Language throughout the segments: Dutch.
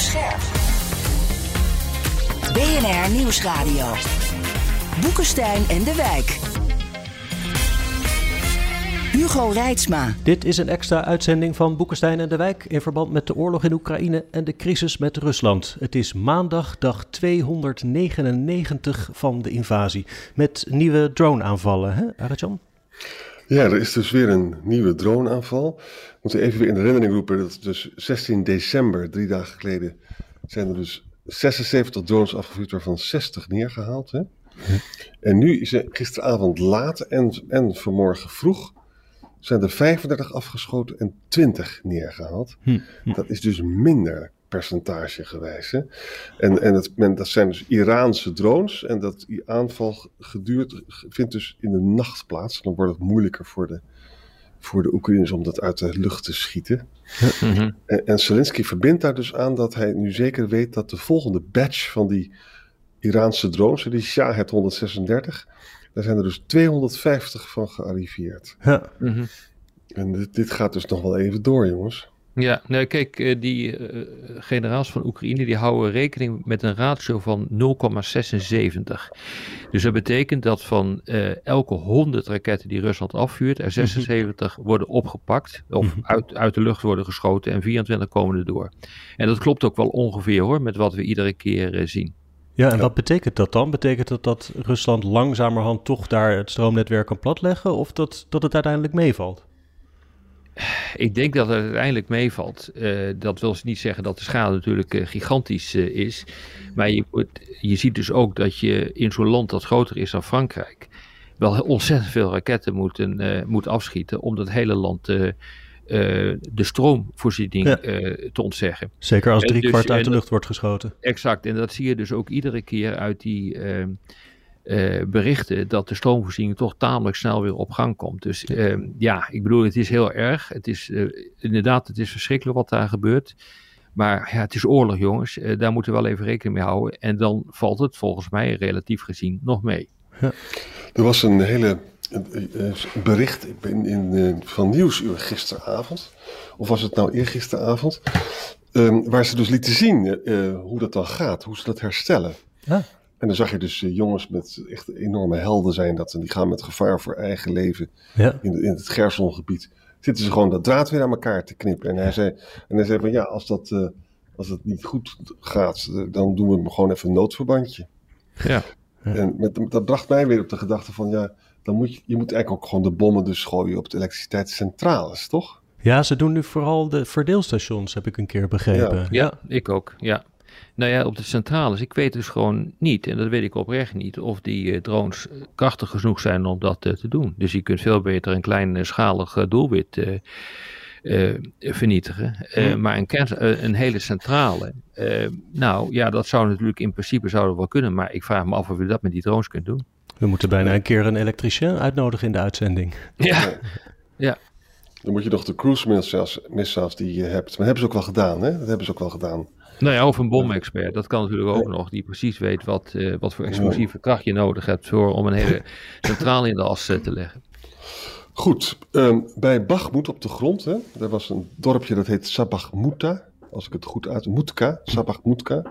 Scherp. BNR Nieuwsradio. Boekenstein en de Wijk. Hugo Reitsma. Dit is een extra uitzending van Boekenstein en de Wijk in verband met de oorlog in Oekraïne en de crisis met Rusland. Het is maandag, dag 299 van de invasie. Met nieuwe drone-aanvallen, hè, Arjan? Ja, er is dus weer een nieuwe droneaanval. We moeten even weer in de herinnering roepen dat dus 16 december, drie dagen geleden, zijn er dus 76 drones afgevuurd, waarvan 60 neergehaald. Hè? En nu is er gisteravond laat en, en vanmorgen vroeg zijn er 35 afgeschoten en 20 neergehaald. Hm. Dat is dus minder percentage gewijs. Hè? En, en het, men, dat zijn dus Iraanse drones. En dat die aanval geduurd, vindt dus in de nacht plaats. Dan wordt het moeilijker voor de, voor de Oekraïners om dat uit de lucht te schieten. Mhm. En, en Zelensky verbindt daar dus aan dat hij nu zeker weet dat de volgende batch van die Iraanse drones, die Shahed 136, daar zijn er dus 250 van gearriveerd. Ja. Mhm. En dit, dit gaat dus nog wel even door, jongens. Ja, nou kijk, eh, die eh, generaals van Oekraïne die houden rekening met een ratio van 0,76. Dus dat betekent dat van eh, elke 100 raketten die Rusland afvuurt, er 76 worden opgepakt of uit, uit de lucht worden geschoten en 24 komen er door. En dat klopt ook wel ongeveer hoor, met wat we iedere keer zien. Ja, en wat betekent dat dan? Betekent dat dat Rusland langzamerhand toch daar het stroomnetwerk kan platleggen? Of dat, dat het uiteindelijk meevalt? Ik denk dat het uiteindelijk meevalt. Eh, dat wil niet zeggen dat de schade natuurlijk eh, gigantisch eh, is. Maar je, je ziet dus ook dat je in zo'n land dat groter is dan Frankrijk. wel ontzettend veel raketten moet, moet afschieten. om dat hele land de stroomvoorziening Ja. te ontzeggen. Zeker als En drie dus- uit de lucht wordt geschoten. Exact, en dat zie je dus ook iedere keer uit die eh, berichten dat de stroomvoorziening toch tamelijk snel weer op gang komt. Dus eh, ja, ik bedoel, het is heel erg. Het is eh, inderdaad, het is verschrikkelijk wat daar gebeurt. Maar ja, het is oorlog, jongens. Eh, daar moeten we wel even rekening mee houden. En dan valt het volgens mij relatief gezien nog mee. Er was een hele een, bericht in, in, van Nieuwsuur gisteravond. Of was het nou eergisteravond? ehm, waar ze dus lieten zien hoe dat dan gaat. Hoe ze dat herstellen. Ja. En dan zag je dus eh, jongens met echt enorme helden zijn. Dat, en die gaan met gevaar voor eigen leven Ja. in, in het Gersongebied. Zitten ze gewoon dat draad weer aan elkaar te knippen. En hij zei, en hij zei van ja, als dat, eh, als dat niet goed gaat, eh, dan doen we gewoon even een noodverbandje. Ja. En met, dat bracht mij weer op de gedachte van ja, dan moet je, je moet eigenlijk ook gewoon de bommen dus gooien op de elektriciteitscentrales, toch? ja, ze doen nu vooral de verdeelstations, heb ik een keer begrepen. Ja, ik ook. Ja. Nou ja, op de centrales, ik weet dus gewoon niet, en dat weet ik oprecht niet, of die eh, drones eh, krachtig genoeg zijn om dat eh, te doen. Dus je kunt veel beter een kleinschalig doelwit eh, eh, vernietigen. Eh, Maar een, kern, eh, een hele centrale, eh, nou ja, dat zou natuurlijk in principe zou dat wel kunnen, maar ik vraag me af of je dat met die drones kunt doen. We moeten bijna een keer een elektricien uitnodigen in de uitzending. Ja, ja. Dan moet je nog de cruise missiles, missiles die je hebt. Maar dat hebben ze ook wel gedaan, hè? Dat hebben ze ook wel gedaan. Nou ja, of een bomexpert, dat kan natuurlijk ook nog, die precies weet wat, eh, wat voor explosieve kracht je nodig hebt voor, om een hele centrale in de as eh, te leggen. Goed, ehm, bij Bachmoed op de grond, hè, daar was een dorpje dat heet Sabachmuta, als ik het goed uit, Mutka, Sabachmutka.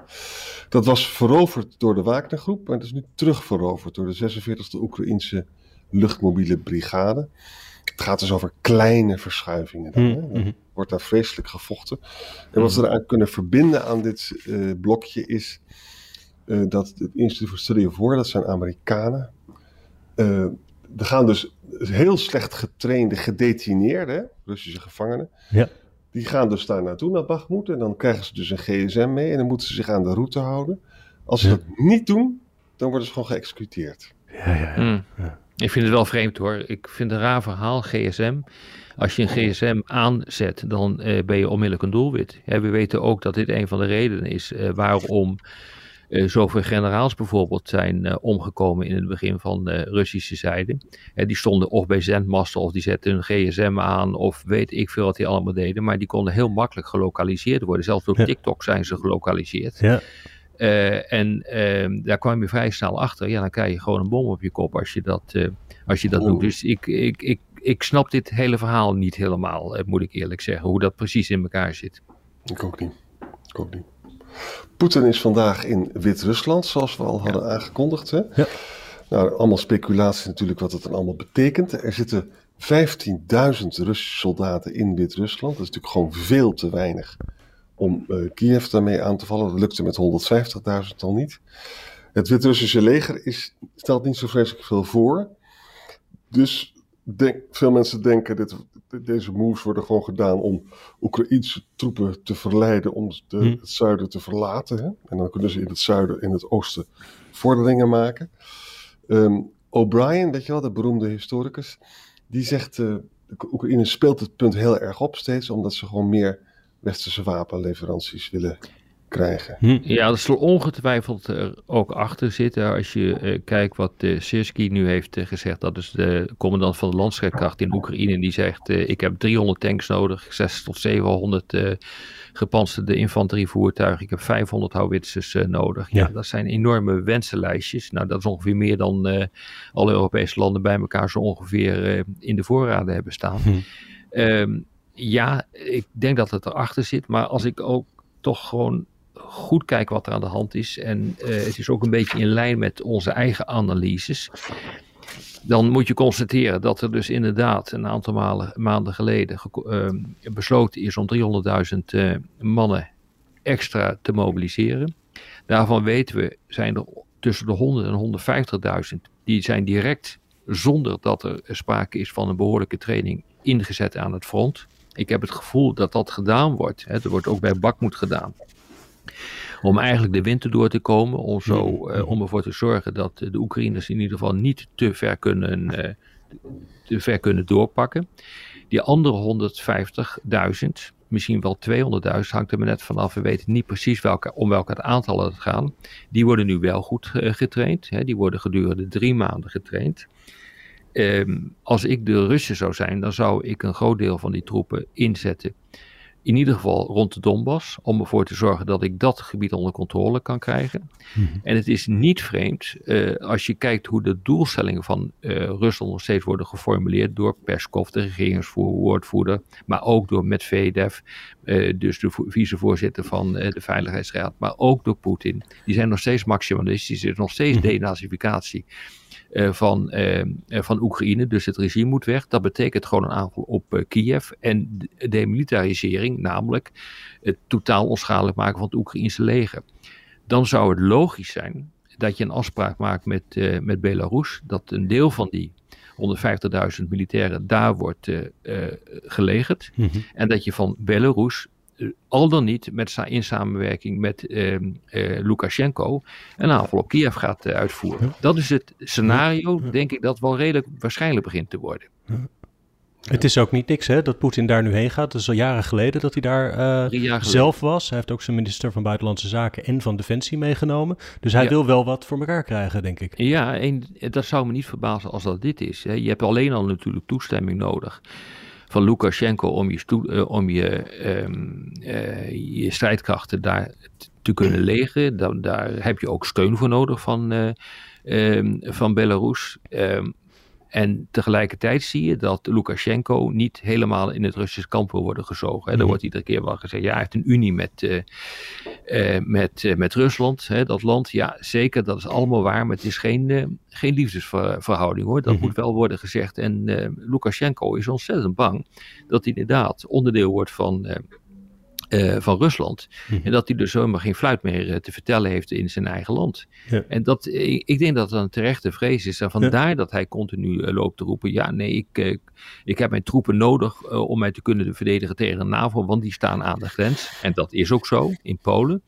Dat was veroverd door de Wagnergroep, maar dat is nu terugveroverd door de 46e Oekraïnse luchtmobiele brigade. Het gaat dus over kleine verschuivingen. Dan, hè. Er wordt daar vreselijk gevochten. En wat we eraan kunnen verbinden aan dit eh, blokje is eh, dat het Institute for Study of War, dat zijn Amerikanen, eh, er gaan dus heel slecht getrainde gedetineerden, hè, Russische gevangenen, Ja. die gaan dus daar naartoe naar Bakhmut en dan krijgen ze dus een gsm mee en dan moeten ze zich aan de route houden. Als ze Ja. dat niet doen, dan worden ze gewoon geëxecuteerd. Ja, ja, ja. Hmm. Ik vind het wel vreemd hoor. Ik vind het een raar verhaal, GSM. Als je een GSM aanzet, dan uh, ben je onmiddellijk een doelwit. Ja, we weten ook dat dit een van de redenen is uh, waarom uh, zoveel generaals bijvoorbeeld zijn omgekomen in het begin van de Russische zijde. die stonden of bij zendmasten of die zetten hun GSM aan of weet ik veel wat die allemaal deden. Maar die konden heel makkelijk gelokaliseerd worden. Zelfs door ja. TikTok zijn ze gelokaliseerd. Ja. Uh, en uh, daar kwam je vrij snel achter. Ja, dan krijg je gewoon een bom op je kop als je dat, uh, als je dat doet. Dus ik, ik, ik, ik snap dit hele verhaal niet helemaal, moet ik eerlijk zeggen. Hoe dat precies in elkaar zit. Ik ook niet. Ik ook niet. Poetin is vandaag in Wit-Rusland, zoals we al hadden aangekondigd. Hè? Ja. Nou, allemaal speculatie natuurlijk wat het dan allemaal betekent. Er zitten 15.000 Russische soldaten in Wit-Rusland. Dat is natuurlijk gewoon veel te weinig om uh, Kiev daarmee aan te vallen. Dat lukte met 150.000 al niet. Het Wit-Russische leger is, stelt niet zo vreselijk veel voor. Dus denk, veel mensen denken dat deze moves worden gewoon gedaan om Oekraïense troepen te verleiden om de, hm. het zuiden te verlaten. Hè? En dan kunnen ze in het zuiden en het oosten vorderingen maken. Um, O'Brien, weet je wel, de beroemde historicus, die zegt: uh, Oekraïne speelt het punt heel erg op steeds, omdat ze gewoon meer westerse wapenleveranties willen krijgen. Hm. Ja, dat zal ongetwijfeld er ook achter zitten. Als je uh, kijkt wat uh, Sirski nu heeft uh, gezegd, dat is de commandant van de landstrijdkracht in Oekraïne, die zegt: Ik heb 300 tanks nodig, 6 tot 700 gepantserde infanterievoertuigen, ik heb 500 houwitsers nodig. Ja. ja. dat zijn enorme wensenlijstjes. Nou, dat is ongeveer meer dan alle Europese landen bij elkaar zo ongeveer in de voorraden hebben staan. Hm. Um, ja, ik denk dat het erachter zit. Maar als ik ook toch gewoon goed kijk wat er aan de hand is. En uh, het is ook een beetje in lijn met onze eigen analyses. Dan moet je constateren dat er dus inderdaad een aantal maanden geleden uh, besloten is om 300.000 uh, mannen extra te mobiliseren. Daarvan weten we, zijn er tussen de 100 en 150.000 die zijn direct zonder dat er sprake is van een behoorlijke training ingezet aan het front. Ik heb het gevoel dat dat gedaan wordt. Hè. Er wordt ook bij Bakmoed gedaan. Om eigenlijk de winter door te komen. Om, zo, uh, om ervoor te zorgen dat de Oekraïners in ieder geval niet te ver kunnen, uh, te ver kunnen doorpakken. Die andere 150.000, misschien wel 200.000, hangt er maar net vanaf. We weten niet precies welke, om welke aantallen het gaat. Die worden nu wel goed uh, getraind. Hè. Die worden gedurende drie maanden getraind. Um, als ik de Russen zou zijn, dan zou ik een groot deel van die troepen inzetten. In ieder geval rond de Donbass, om ervoor te zorgen dat ik dat gebied onder controle kan krijgen. Mm -hmm. En het is niet vreemd, uh, als je kijkt hoe de doelstellingen van uh, Rusland nog steeds worden geformuleerd door Peskov, de regeringswoordvoerder, maar ook door Medvedev, uh, dus de vicevoorzitter van de Veiligheidsraad, maar ook door Poetin. Die zijn nog steeds maximalistisch, er is nog steeds denazificatie. Uh, van, uh, van Oekraïne. Dus het regime moet weg. Dat betekent gewoon een aanval op uh, Kiev. En demilitarisering, namelijk het totaal onschadelijk maken van het Oekraïnse leger. Dan zou het logisch zijn dat je een afspraak maakt met, met Belarus. Dat een deel van die 150.000 militairen daar wordt gelegerd. Mm -hmm. En dat je van Belarus al dan niet met, in samenwerking met uh, uh, Lukashenko een aanval op Kiev gaat uh, uitvoeren. Dat is het scenario, denk ik, dat wel redelijk waarschijnlijk begint te worden. Het is ook niet niks hè, dat Poetin daar nu heen gaat. Het is al jaren geleden dat hij daar uh, zelf was. Hij heeft ook zijn minister van Buitenlandse Zaken en van Defensie meegenomen. Dus hij ja. wil wel wat voor elkaar krijgen, denk ik. Ja, en dat zou me niet verbazen als dat dit is. Hè. Je hebt alleen al natuurlijk toestemming nodig van Lukashenko om je, uh, om je, um, uh, je strijdkrachten daar te kunnen legen. Dan, daar heb je ook steun voor nodig van, uh, um, van Belarus. Um, en tegelijkertijd zie je dat Lukashenko niet helemaal in het Russische kamp wil worden gezogen. Hè. Er wordt iedere keer wel gezegd, ja, hij heeft een unie met, uh, uh, met, uh, met Rusland, hè, dat land. Ja, zeker, dat is allemaal waar, maar het is geen, geen liefdesverhouding hoor. Dat mm -hmm. moet wel worden gezegd. En Lukashenko is ontzettend bang dat hij inderdaad onderdeel wordt van uh, van Rusland. Mm-hmm. En dat hij dus helemaal geen fluit meer uh, te vertellen heeft in zijn eigen land. Ja. En dat, ik, ik, denk dat dat een terechte vrees is. En vandaar ja. dat hij continu uh, loopt te roepen: ja, nee, ik, ik heb mijn troepen nodig om mij te kunnen verdedigen tegen de NAVO, want die staan aan de grens. En dat is ook zo in Polen.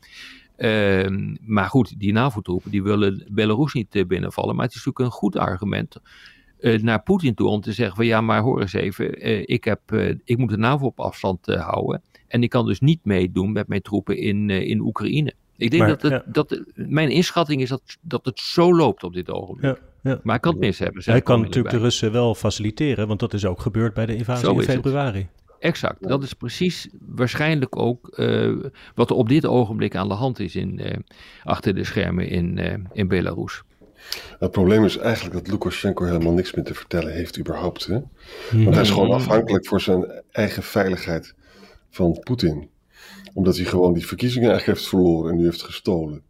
Ehm, maar goed, die NAVO-troepen die willen Belarus niet binnenvallen. Maar het is natuurlijk een goed argument naar Poetin toe om te zeggen van ja, maar hoor eens even, ik, heb, ik moet de NAVO op afstand houden en ik kan dus niet meedoen met mijn troepen in, in Oekraïne. Ik denk dat, het, dat mijn inschatting is dat, dat het zo loopt op dit ogenblik. Ja, ja. Maar ik kan het mis hebben. Hij kan natuurlijk de Russen wel faciliteren, want dat is ook gebeurd bij de invasie in februari. Het. Exact. Dat is precies waarschijnlijk ook uh, wat er op dit ogenblik aan de hand is in, uh, achter de schermen in, uh, in Belarus. Het probleem is eigenlijk dat Lukashenko helemaal niks meer te vertellen heeft überhaupt. Hè? Want hij is gewoon afhankelijk voor zijn eigen veiligheid van Poetin. Omdat hij gewoon die verkiezingen eigenlijk heeft verloren en nu heeft gestolen.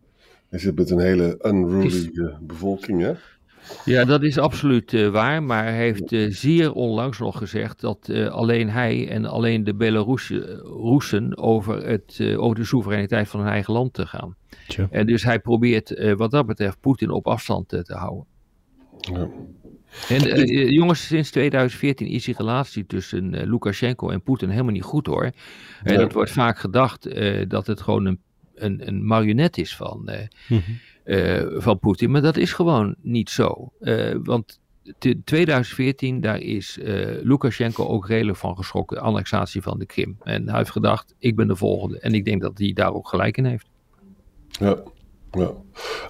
Hij zit met een hele unruly bevolking, hè? Ja, dat is absoluut uh, waar. Maar hij heeft uh, zeer onlangs nog gezegd dat uh, alleen hij en alleen de Belarussen over, het, over de soevereiniteit van hun eigen land te gaan. Tja. En dus hij probeert wat dat betreft Poetin op afstand te houden. Ja. En jongens, sinds 2014 is die relatie tussen Lukashenko en Poetin helemaal niet goed hoor. En dat wordt vaak gedacht dat het gewoon een, een, een marionet is van. Mm -hmm uh, van Poetin. Maar dat is gewoon niet zo. Want in 2014, daar is Lukashenko ook redelijk van geschrokken. Annexatie van de Krim. En hij heeft gedacht, ik ben de volgende. En ik denk dat hij daar ook gelijk in heeft. Ja, ja.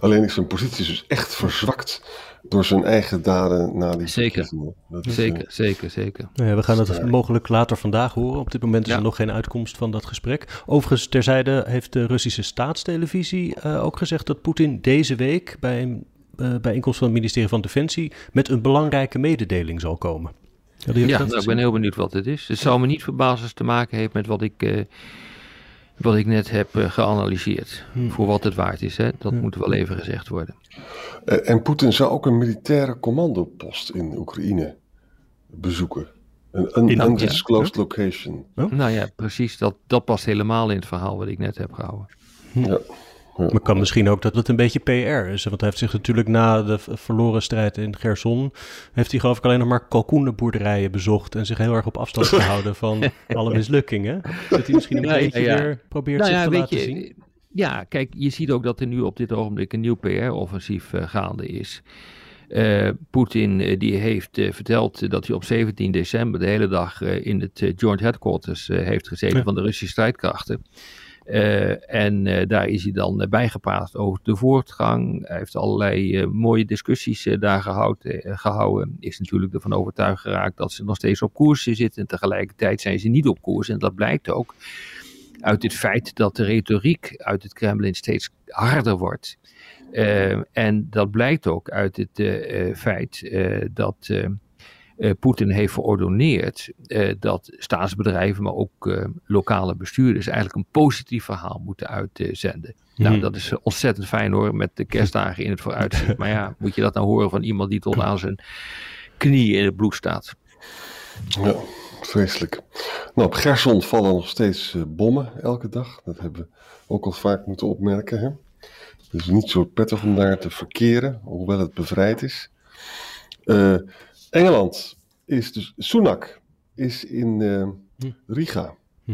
alleen is zijn positie dus echt verzwakt door zijn eigen daden na die Zeker, zeker, zeker, zeker. Nou ja, we gaan het mogelijk later vandaag horen. Op dit moment is er nog geen uitkomst van dat gesprek. Overigens, terzijde heeft de Russische staatstelevisie uh, ook gezegd dat Poetin deze week bij een uh, bijeenkomst van het ministerie van Defensie met een belangrijke mededeling zal komen. Ja, nou, ik ben heel benieuwd wat het is. Het zou me niet verbazen als het te maken heeft met wat ik... Wat ik net heb uh, geanalyseerd. Hmm. Voor wat het waard is. Hè? Dat moet wel even gezegd worden. Uh, en Poetin zou ook een militaire commandopost in Oekraïne bezoeken. Een undisclosed location. Oh? Nou ja, precies. Dat, dat past helemaal in het verhaal wat ik net heb gehouden. Ja. Maar kan misschien ook dat het een beetje PR is. Want hij heeft zich natuurlijk na de verloren strijd in Gerson... heeft hij geloof ik alleen nog maar kalkoenenboerderijen bezocht... en zich heel erg op afstand gehouden van alle mislukkingen. Dat hij misschien een ja, beetje ja, weer probeert nou zich te laten je, zien. Ja, kijk, je ziet ook dat er nu op dit ogenblik een nieuw PR-offensief uh, gaande is... Uh, Poetin uh, die heeft uh, verteld dat hij op 17 december de hele dag in het Joint Headquarters heeft gezeten ja. van de Russische strijdkrachten. Uh, en uh, daar is hij dan uh, bijgepraat over de voortgang. Hij heeft allerlei mooie discussies daar gehouden. Is natuurlijk ervan overtuigd geraakt dat ze nog steeds op koers zitten. En tegelijkertijd zijn ze niet op koers. En dat blijkt ook uit het feit dat de retoriek uit het Kremlin steeds harder wordt. en dat blijkt ook uit het feit dat Poetin heeft verordoneerd uh, dat staatsbedrijven, maar ook uh, lokale bestuurders eigenlijk een positief verhaal moeten uitzenden. Nou, dat is ontzettend fijn hoor, met de kerstdagen in het vooruitzicht. maar ja, moet je dat nou horen van iemand die tot aan zijn knieën in het bloed staat? Ja, vreselijk. Nou, op Gerson vallen nog steeds bommen elke dag. Dat hebben we ook al vaak moeten opmerken. Hè? Het is niet zo prettig om daar te verkeren, hoewel het bevrijd is. Engeland is dus, Sunak is in uh, Riga. Hm.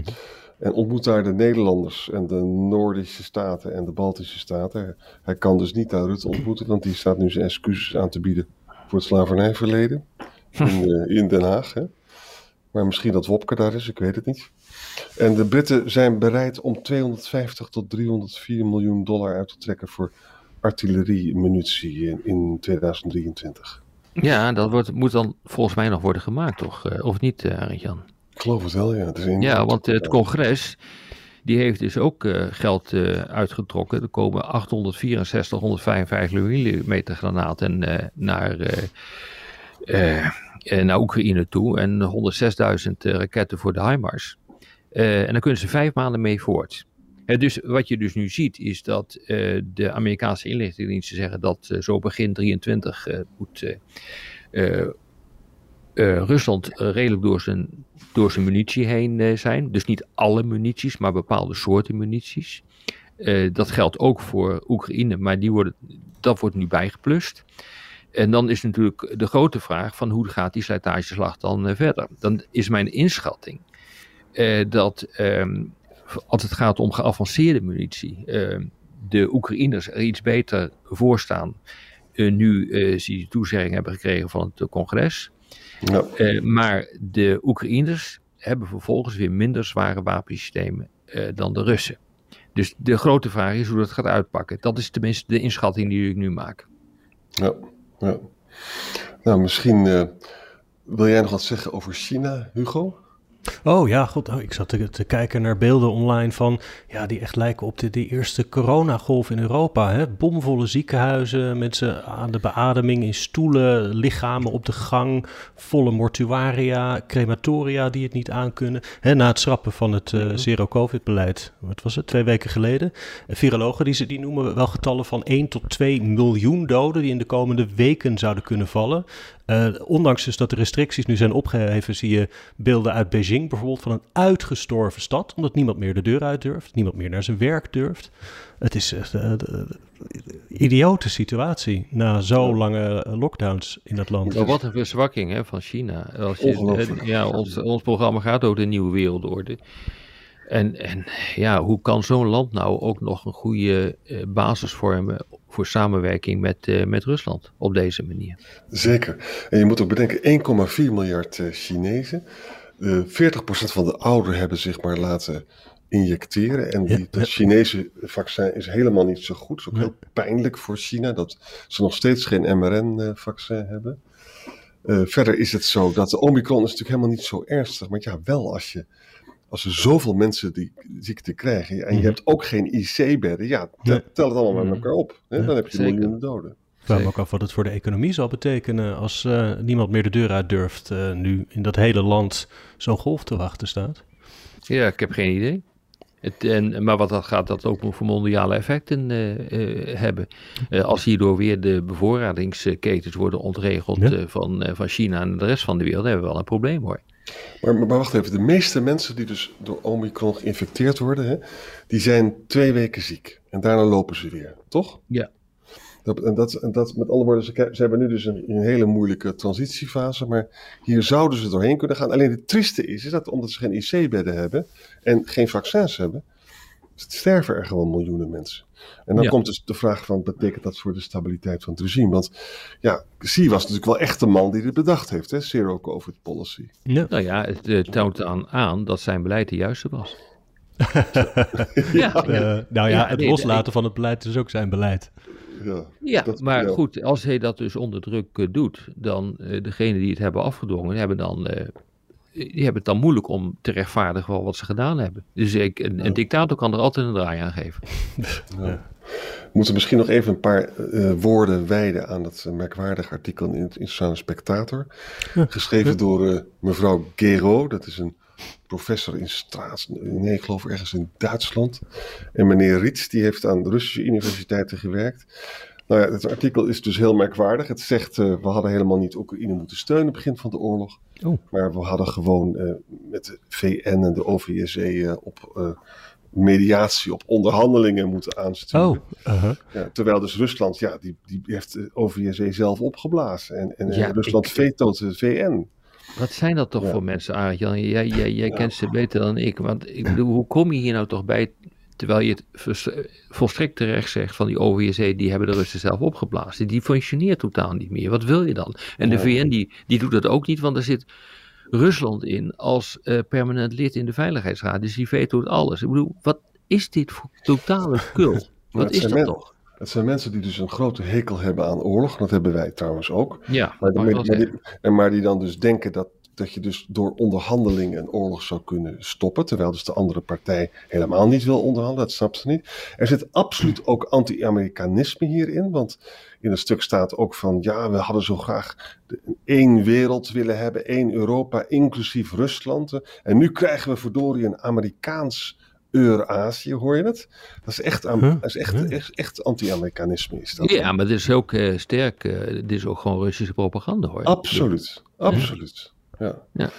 En ontmoet daar de Nederlanders en de Noordische staten en de Baltische staten. Hij kan dus niet daar Rutte ontmoeten, want die staat nu zijn excuses aan te bieden voor het slavernijverleden in, uh, in Den Haag. Hè. Maar misschien dat Wopke daar is, ik weet het niet. En de Britten zijn bereid om 250 tot 304 miljoen dollar uit te trekken voor artilleriemunitie in, in 2023. Ja, dat wordt, moet dan volgens mij nog worden gemacht, toch? Eh, of niet, uh, Arend-Jan? Ik geloof het wel, ja. Het is ja, want het congres, die heeft dus ook uh, geld uitgetrokken. Er komen 864, 155 mm granaten naar, naar Oekraïne toe. En 106.000 raketten voor de HIMARS. en dan kunnen ze vijf maanden mee voort dus wat je dus nu ziet is dat uh, de Amerikaanse inlichtingendiensten zeggen dat uh, zo begin 23 uh, moet Rusland redelijk door zijn, door zijn munitie heen zijn. Dus niet alle munities, maar bepaalde soorten munities. dat geldt ook voor Oekraïne, maar die worden, dat wordt nu bijgeplust. En dan is natuurlijk de grote vraag van hoe gaat die slijtageslag dan verder. Dan is mijn inschatting dat um, als het gaat om geavanceerde munitie, uh, de Oekraïners er iets beter voor staan nu uh, toezegging hebben gekregen van het congres. Ja. maar de Oekraïners hebben vervolgens weer minder zware wapensystemen dan de Russen. Dus de grote vraag is hoe dat gaat uitpakken. Dat is tenminste de inschatting die ik nu maak. Ja, ja. Nou, misschien wil jij nog wat zeggen over China, Hugo? Oh ja, goed. Oh, ik zat te, te, kijken naar beelden online van, ja, die echt lijken op de, eerste coronagolf in Europa. Hè? Bomvolle ziekenhuizen, mensen aan de beademing in stoelen, lichamen op de gang, volle mortuaria, crematoria die het niet aankunnen. Hè, na het schrappen van het uh, zero-covid-beleid, wat was het, twee weken geleden. virologen die, die noemen wel getallen van 1 tot 2 miljoen doden die in de komende weken zouden kunnen vallen. Uh, ondanks dus dat de restricties nu zijn opgeheven, zie je beelden uit Beijing bijvoorbeeld van een uitgestorven stad, omdat niemand meer de deur uit durft, niemand meer naar zijn werk durft. Het is echt een uh, idiote situatie na zo lange lockdowns in het land. Maar wat een verzwakking hè, van China. Als je, ja, ons, ons programma gaat over de nieuwe wereldorde. En, en ja, hoe kan zo'n land nou ook nog een goede uh, basis vormen voor samenwerking met, uh, met Rusland op deze manier? Zeker. En je moet ook bedenken, 1,4 miljard uh, Chinezen. 40% van de ouderen hebben zich maar laten injecteren. En die, dat Chinese vaccin is helemaal niet zo goed. Het is ook heel pijnlijk voor China dat ze nog steeds geen mRN-vaccin hebben. verder is het zo dat de Omicron is natuurlijk helemaal niet zo ernstig. Maar ja, wel als je als er zoveel mensen die ziekte krijgen en je mhm. hebt ook geen IC-bedden, ja, tel het allemaal met mhm. elkaar op. Hè? Dan heb je miljoenen doden. Ik vraag me ook af wat het voor de economie zal betekenen als uh, niemand meer de deur uit durft uh, nu in dat hele land zo'n golf te wachten staat. Ja, ik heb geen idee. Het, en, maar wat dat gaat dat ook voor mondiale effecten uh, hebben. als hierdoor weer de bevoorradingsketens worden ontregeld van, van China en de rest van de wereld, hebben we wel een probleem hoor. Maar, maar, wacht even, de meeste mensen die dus door Omicron geïnfecteerd worden, hè, die zijn twee weken ziek. En daarna lopen ze weer, toch? Ja. Dat, en, dat, en dat, met alle woorden, ze, ze hebben nu dus een, een, hele moeilijke transitiefase, maar hier zouden ze doorheen kunnen gaan. Alleen het trieste is, is dat omdat ze geen IC-bedden hebben en geen vaccins hebben, sterven er gewoon miljoenen mensen. En dan komt dus de vraag van, betekent dat voor de stabiliteit van het regime? Want ja, Xi was natuurlijk wel echt de man die dit bedacht heeft, hè? Zero COVID policy. Ja. Nou ja, het uh, toont aan, aan dat zijn beleid de juiste was. ja, uh, nou ja, het loslaten van het beleid is ook zijn beleid. Ja, ja maar goed, als hij dat dus onder druk uh, doet, dan uh, degenen die het hebben afgedwongen, hebben dan die hebben het dan moeilijk om te rechtvaardigen wat ze gedaan hebben. Dus ik, een, een dictator kan er altijd een draai aan geven. Ja. We moeten misschien nog even een paar uh, woorden wijden aan dat merkwaardige artikel in het Internationale Spectator. Geschreven door uh, mevrouw Gero, dat is een professor in Straat, nee, ik geloof ergens in Duitsland. En meneer Rits, die heeft aan de Russische universiteiten gewerkt. Nou ja, het artikel is dus heel merkwaardig. Het zegt, uh, we hadden helemaal niet Oekraïne moeten steunen begin van de oorlog. Oh. Maar we hadden gewoon uh, met de VN en de OVSE uh, op mediatie, op onderhandelingen moeten aansturen. Oh, -huh. ja, terwijl dus Rusland, ja, die, die heeft de OVSE zelf opgeblazen. En, en ja, Rusland ik... vetoot de VN. Wat zijn dat toch voor mensen, Arjan? Jij, jij, jij kent ze beter dan ik. Want ik bedoel, hoe kom je hier nou toch bij Terwijl je het volstrekt terecht zegt van die OVSE, die hebben de Russen zelf opgeblazen. Die functioneert totaal niet meer. Wat wil je dan? En de VN die, die doet dat ook niet, want er zit Rusland in als uh, permanent lid in de Veiligheidsraad. Dus die vetoot alles. Ik bedoel, wat is dit voor totale kul? Wat is dat toch? Het zijn mensen die dus een grote hekel hebben aan oorlog. Dat hebben wij trouwens ook. Ja, maar, maar, die, en maar die dan dus denken dat dat je dus door onderhandelingen een oorlog zou kunnen stoppen, terwijl dus de andere partij helemaal niet wil onderhandelen, dat snapt ze niet. Er zit absoluut ook anti-Amerikanisme hierin, want in het stuk staat ook van, ja, we hadden zo graag één wereld willen hebben, één Europa, inclusief Rusland. En nu krijgen we verdorie een Amerikaans Eurazië, hoor je het? Dat is echt, huh? dat is echt, echt, echt anti-Amerikanisme. Is dat ja, maar dit is ook uh, sterk, uh, dit is ook gewoon Russische propaganda hoor. Absoluut, absoluut ja. ja.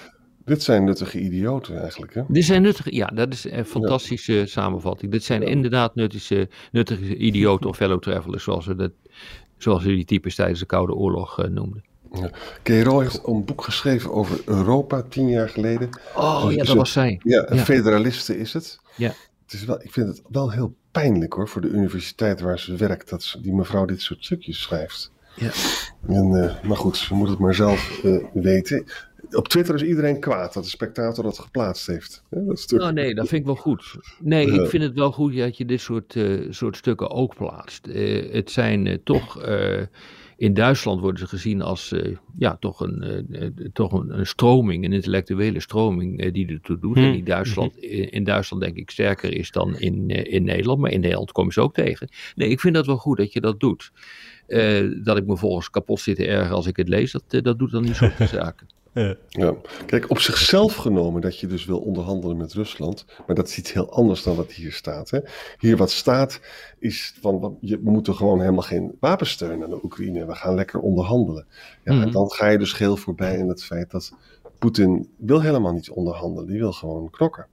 Dit zijn nuttige idioten eigenlijk, hè? Dit zijn nuttige, ja, dat is een fantastische samenvatting. Dit zijn inderdaad nuttige, nuttige idioten of fellow travelers, zoals we, dat, zoals we die types tijdens de Koude Oorlog uh, noemden. Ja. heeft een boek geschreven over Europa tien jaar geleden. Oh dus, ja, dat was zij. Ja, een federaliste is het. Ja. Het is wel, ik vind het wel heel pijnlijk hoor, voor de universiteit waar ze werkt, dat die mevrouw dit soort stukjes schrijft. Ja. En, eh, maar goed, je moet het maar zelf eh, weten. Op Twitter is iedereen kwaad dat de spectator dat geplaatst heeft. Ja, dat stuk. Nou, nee, dat vind ik wel goed. Nee, ik vind het wel goed dat je dit soort, eh, soort stukken ook plaatst. Het zijn toch. In Duitsland worden ze gezien als eh, ja, toch, een, eh, eh, toch een, een stroming, een intellectuele stroming eh, die ertoe doet. Hmm. En die Duitsland, in, in Duitsland denk ik sterker is dan in, in Nederland. Maar in Nederland kom je ze ook tegen. Nee, ik vind dat wel goed dat je dat doet. Dat ik me volgens kapot zit te ergeren als ik het lees, dat, dat doet dan niet zo de zaken. Ja. Kijk, op zichzelf genomen dat je dus wil onderhandelen met Rusland, maar dat is iets heel anders dan wat hier staat. Hè? Hier wat staat is van, je, we moeten gewoon helemaal geen wapensteun aan de Oekraïne, we gaan lekker onderhandelen. Ja, Mhm. En dan ga je dus geheel voorbij aan het feit dat Poetin wil helemaal niet onderhandelen, die wil gewoon knokken.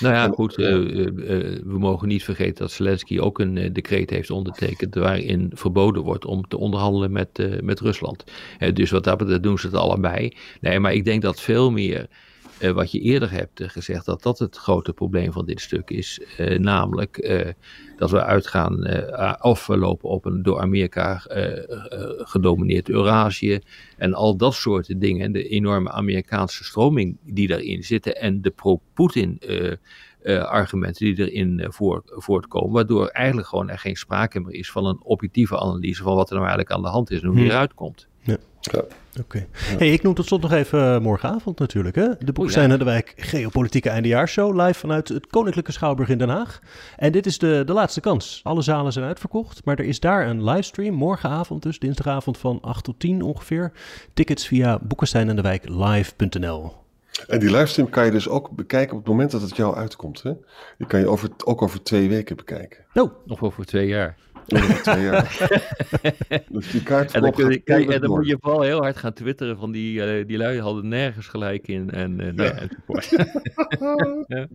Nou ja, goed, eh, eh, eh, we mogen niet vergeten dat Zelensky ook een decreet heeft ondertekend waarin verboden wordt om te onderhandelen met, met Rusland. Dus wat dat betreft doen ze het allebei. Nee, maar ik denk dat veel meer wat je eerder hebt eh, gezegd, dat dat het grote probleem van dit stuk is. Eh, namelijk eh, dat we uitgaan eh, of we lopen op een door Amerika eh, eh, gedomineerd Eurasië en al dat soort dingen. De enorme Amerikaanse stroming die daarin zitten en de pro-Putin eh, eh, argumenten die erin eh, voor, voortkomen. Waardoor eigenlijk gewoon er geen sprake meer is van een objectieve analyse van wat er nou eigenlijk aan de hand is en hoe die Hmm. eruit komt. Ja. Oké. Hey, ik noem tot slot nog even eh, morgenavond natuurlijk. Hè? De Boek ja. zijn de wijk Geopolitieke Eindejaarsshow live vanuit het Koninklijke Schouwburg in Den Haag. En dit is de, de laatste kans. Alle zalen zijn uitverkocht, maar er is daar een livestream morgenavond, dus dinsdagavond van 8 tot 10 ongeveer. Tickets via boekensteinendewijk.live.nl. En die livestream kan je dus ook bekijken op het moment dat het jou uitkomt. Hè? Die kan je over, ook over twee weken bekijken. Nou, Of over twee jaar. Twee jaar. dus die kaart En dan, kun je, gaat kijk, en dan moet je vooral heel hard gaan twitteren van die, eh, die lui hadden nergens gelijk in. En, eh, nou ja, enzovoort.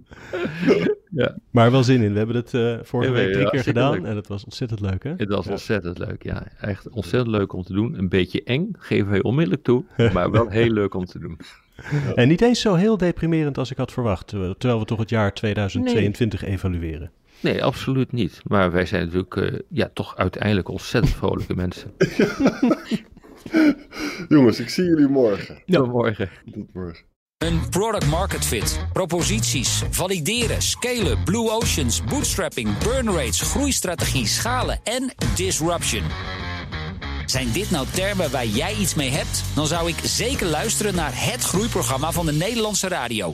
ja. maar wel zin in. We hebben het eh, vorige Ja, week ja, drie keer gedaan leuk. en het was ontzettend leuk hè? Het was ontzettend leuk, ja. Echt ontzettend leuk om te doen. Een beetje eng, geven wij onmiddellijk toe. Maar wel heel leuk om te doen. En niet eens zo heel deprimerend als ik had verwacht, terwijl we toch het jaar 2022 evalueren. Nee, absoluut niet. Maar wij zijn natuurlijk eh, ja, toch uiteindelijk ontzettend vrolijke mensen. Jongens, ik zie jullie morgen. Ja. Tot morgen. Tot morgen. Een product market fit, proposities, valideren, scalen, blue oceans, bootstrapping, burn rates, groeistrategie, schalen en disruption. Zijn dit nou termen waar jij iets mee hebt? Dan zou ik zeker luisteren naar het groeiprogramma van de Nederlandse radio.